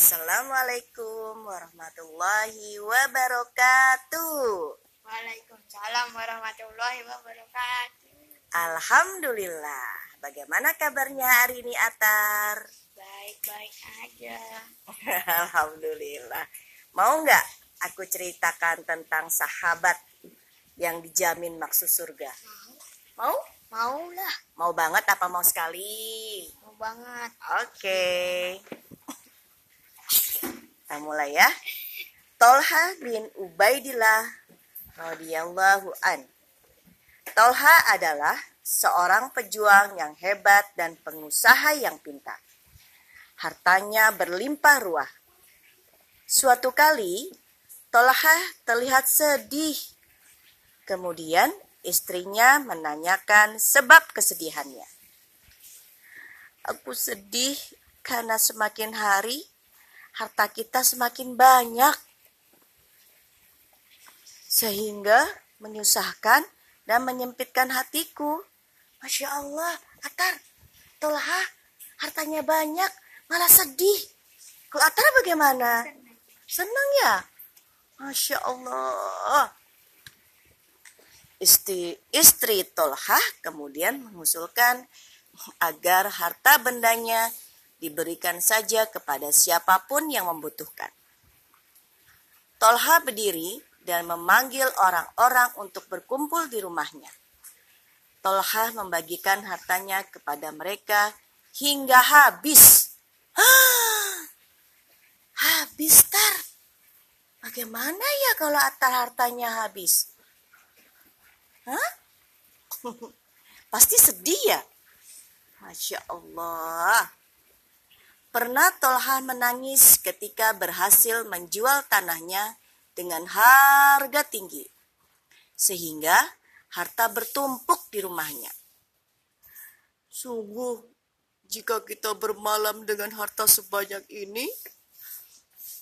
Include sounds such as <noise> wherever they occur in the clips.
Assalamualaikum warahmatullahi wabarakatuh. Waalaikumsalam warahmatullahi wabarakatuh. Alhamdulillah. Bagaimana kabarnya hari ini Atar? Baik-baik aja. <laughs> Alhamdulillah. Mau nggak aku ceritakan tentang sahabat yang dijamin maksud surga? Mau? Mau lah, Mau banget apa mau sekali? mau banget. Oke. Kita mulai ya. Tolha bin Ubaidillah radhiyallahu an. Tolha adalah seorang pejuang yang hebat dan pengusaha yang pintar. Hartanya berlimpah ruah. Suatu kali, Tolha terlihat sedih. Kemudian istrinya menanyakan sebab kesedihannya. Aku sedih karena semakin hari harta kita semakin banyak. Sehingga menyusahkan dan menyempitkan hatiku. Masya Allah, Atar, Tolha, hartanya banyak, malah sedih. Kalau Atar bagaimana? Senang ya? Masya Allah. Istri, istri Tolha kemudian mengusulkan agar harta bendanya diberikan saja kepada siapa pun yang membutuhkan. Tolha berdiri dan memanggil orang-orang untuk berkumpul di rumahnya. Tolha membagikan hartanya kepada mereka hingga habis. Hah, habis tar. Bagaimana ya kalau atar hartanya habis? Hah? <laughs> Pasti sedih ya? Masya Allah. Pernah Tolha menangis ketika berhasil menjual tanahnya dengan harga tinggi. Sehingga harta bertumpuk di rumahnya. Sungguh, jika kita bermalam dengan harta sebanyak ini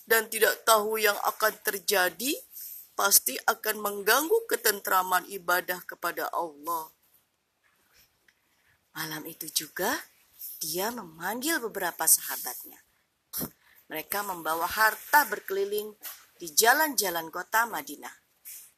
dan tidak tahu yang akan terjadi, pasti akan mengganggu ketentraman ibadah kepada Allah. Malam itu juga dia memanggil beberapa sahabatnya. Mereka membawa harta berkeliling di jalan-jalan kota Madinah.